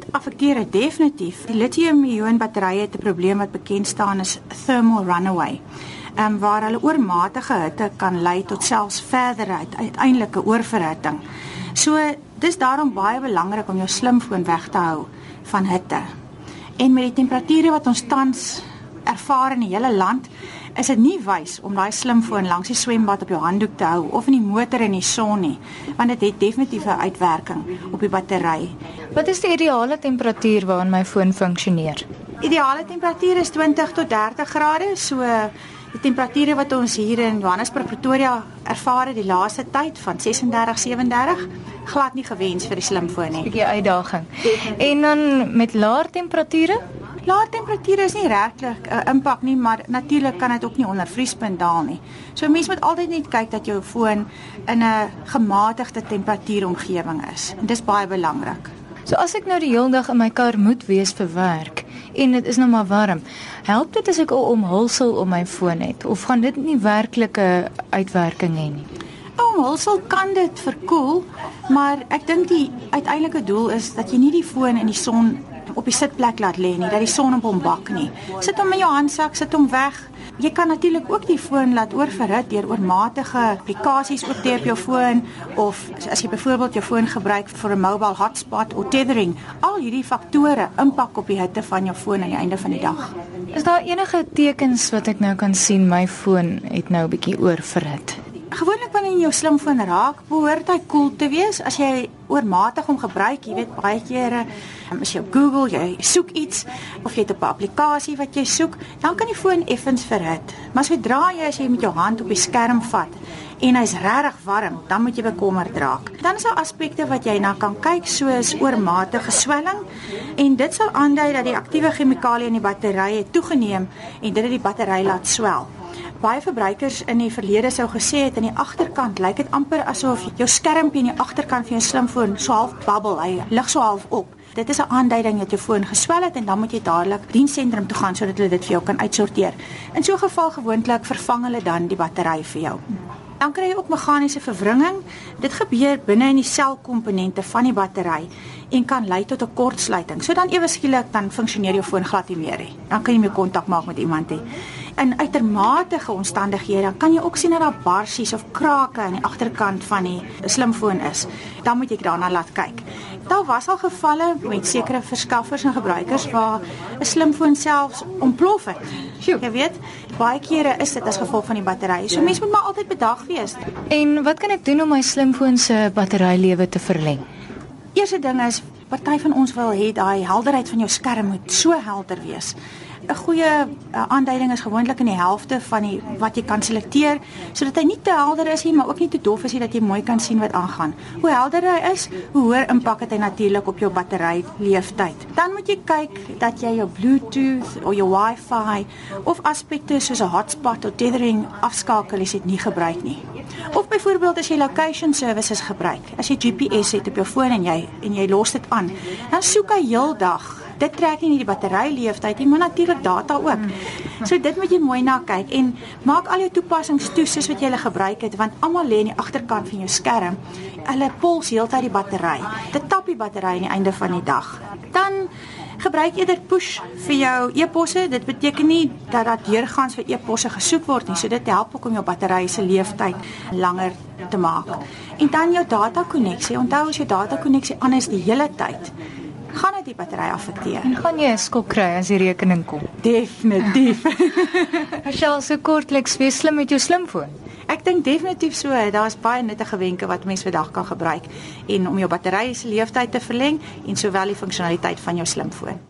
dit affekteer dit definitief. Die lithium-ion batterye het 'n probleem wat bekend staan as thermal runaway. Ehm um, waar hulle oormatige hitte kan lei tot selfs verdere uiteindelike oorverhitting. So dis daarom baie belangrik om jou slimfoon weg te hou van hitte. En met die temperature wat ons tans ervaar in die hele land, is dit nie wys om daai slimfoon langs die swembad op jou handdoek te hou of in die motor in die son nie, want dit het definitief 'n uitwerking op die battery. Wat is die ideale temperatuur waarin my foon funksioneer? Ideale temperatuur is 20 tot 30 grade, so die temperature wat ons hier in Johannesburg Pretoria ervaar het die laaste tyd van 36 37 glad nie gewens vir die slimfoon nie. 'n Bietjie uitdaging. En dan met laer temperature? Laer temperature is nie regtig 'n uh, impak nie, maar natuurlik kan dit ook nie onder vriespunt daal nie. So mens moet altyd net kyk dat jou foon in 'n gematigde temperatuuromgewing is. En dis baie belangrik. So as ek nou die hele dag in my kar moet wees vir werk en dit is nou maar warm, help dit as ek 'n omhulsel om my foon het of gaan dit nie werklike uitwerking hê nie? Omhulsel kan dit verkoel, maar ek dink die uiteindelike doel is dat jy nie die foon in die son op die sitplek laat lê nie, dat die son op hom bak nie. Sit hom in jou handsak, sit hom weg. Jy kan natuurlik ook die foon laat oorverhit deur oormatige applikasies op te op jou foon of as jy byvoorbeeld jou foon gebruik vir 'n mobile hotspot of tethering. Al hierdie faktore impak op die hitte van jou foon aan die einde van die dag. Is daar enige tekens wat ek nou kan sien my foon het nou 'n bietjie oorverhit? Gewoonlik wanneer jy jou slimfoon raak, behoort hy koel cool te wees. As jy oormatig hom gebruik, jy weet baie kere um, as jy op Google jy soek iets of jy het 'n applikasie wat jy soek, dan kan die foon effens verhit. Maar sodra jy as jy met jou hand op die skerm vat en hy's regtig warm, dan moet jy bekommerd raak. Dan is daar aspekte wat jy na kan kyk soos oormatige swelling en dit sal aandui dat die aktiewe chemikalie in die battery het toegeneem en dit het die battery laat swel baie verbruikers in die verlede sou gesê het aan die agterkant lyk dit amper asof jou skermpie aan die agterkant van jou slimfoon so half bubble, hy lig so half op. Dit is 'n aanduiding dat jou foon geswel het en dan moet jy dadelik diensentrum toe gaan sodat hulle dit vir jou kan uitsorteer. In so 'n geval gewoonlik vervang hulle dan die battery vir jou. Dan kry jy ook meganiese verwringing. Dit gebeur binne in die selkomponente van die battery en kan lei tot 'n kortsluiting. So dan ewe skielik dan funksioneer jou foon glad nie meer nie. Dan kan jy meer kontak maak met iemand hê. In uitermate omstandighede dan kan jy ook sien dat daar barsies of krake aan die agterkant van die slimfoon is. Dan moet jy daarna laat kyk. Daar was al gevalle met sekere verskaffers en gebruikers waar 'n slimfoon selfs ontplof het. Jy weet, baie kere is dit as gevolg van die battery. So mense moet maar altyd bedag wees. En wat kan ek doen om my slimfoon se batterylewe te verleng? Eerste ding is party van ons wil hê daai helderheid van jou skerm moet so helder wees. 'n Goeie uh, aanduiding is gewoonlik in die helfte van die wat jy kan selekteer sodat hy nie te helder is nie, maar ook nie te dof is nie dat jy mooi kan sien wat aangaan. Hoe helder hy is, hoe hoër impak het hy natuurlik op jou battery leeftyd. Dan moet jy kyk dat jy jou Bluetooth of jou Wi-Fi of aspekte soos 'n hotspot of tethering afskakel as jy dit nie gebruik nie. Of byvoorbeeld as jy location services gebruik, as jy GPS het op jou foon en jy en jy los dit aan, dan soek hy heeldag dit trek nie die battery leeftyd nie, maar natuurlik data ook. So dit moet jy mooi na kyk en maak al jou toepassings toe soos wat jy hulle gebruik het want almal lê aan die agterkant van jou skerm. Hulle pols heeltyd die battery. Dit tap die battery aan die einde van die dag. Dan gebruik eerder push vir jou e-posse. Dit beteken nie dat dat deurgangs vir e-posse gesoek word nie. So dit help ook om jou battery se leeftyd langer te maak. En dan jou data koneksie. Onthou as jou data koneksie aan is die hele tyd, gaan dit die battery affekteer. En gaan jy 'n skok kry as die rekening kom? Definitief. Michelle, so kortliks, wees slim met jou slimfoon. Ek dink definitief so, daar's baie nuttige wenke wat mense vandag kan gebruik en om jou battery se lewensduur te verleng en sowel die funksionaliteit van jou slimfoon.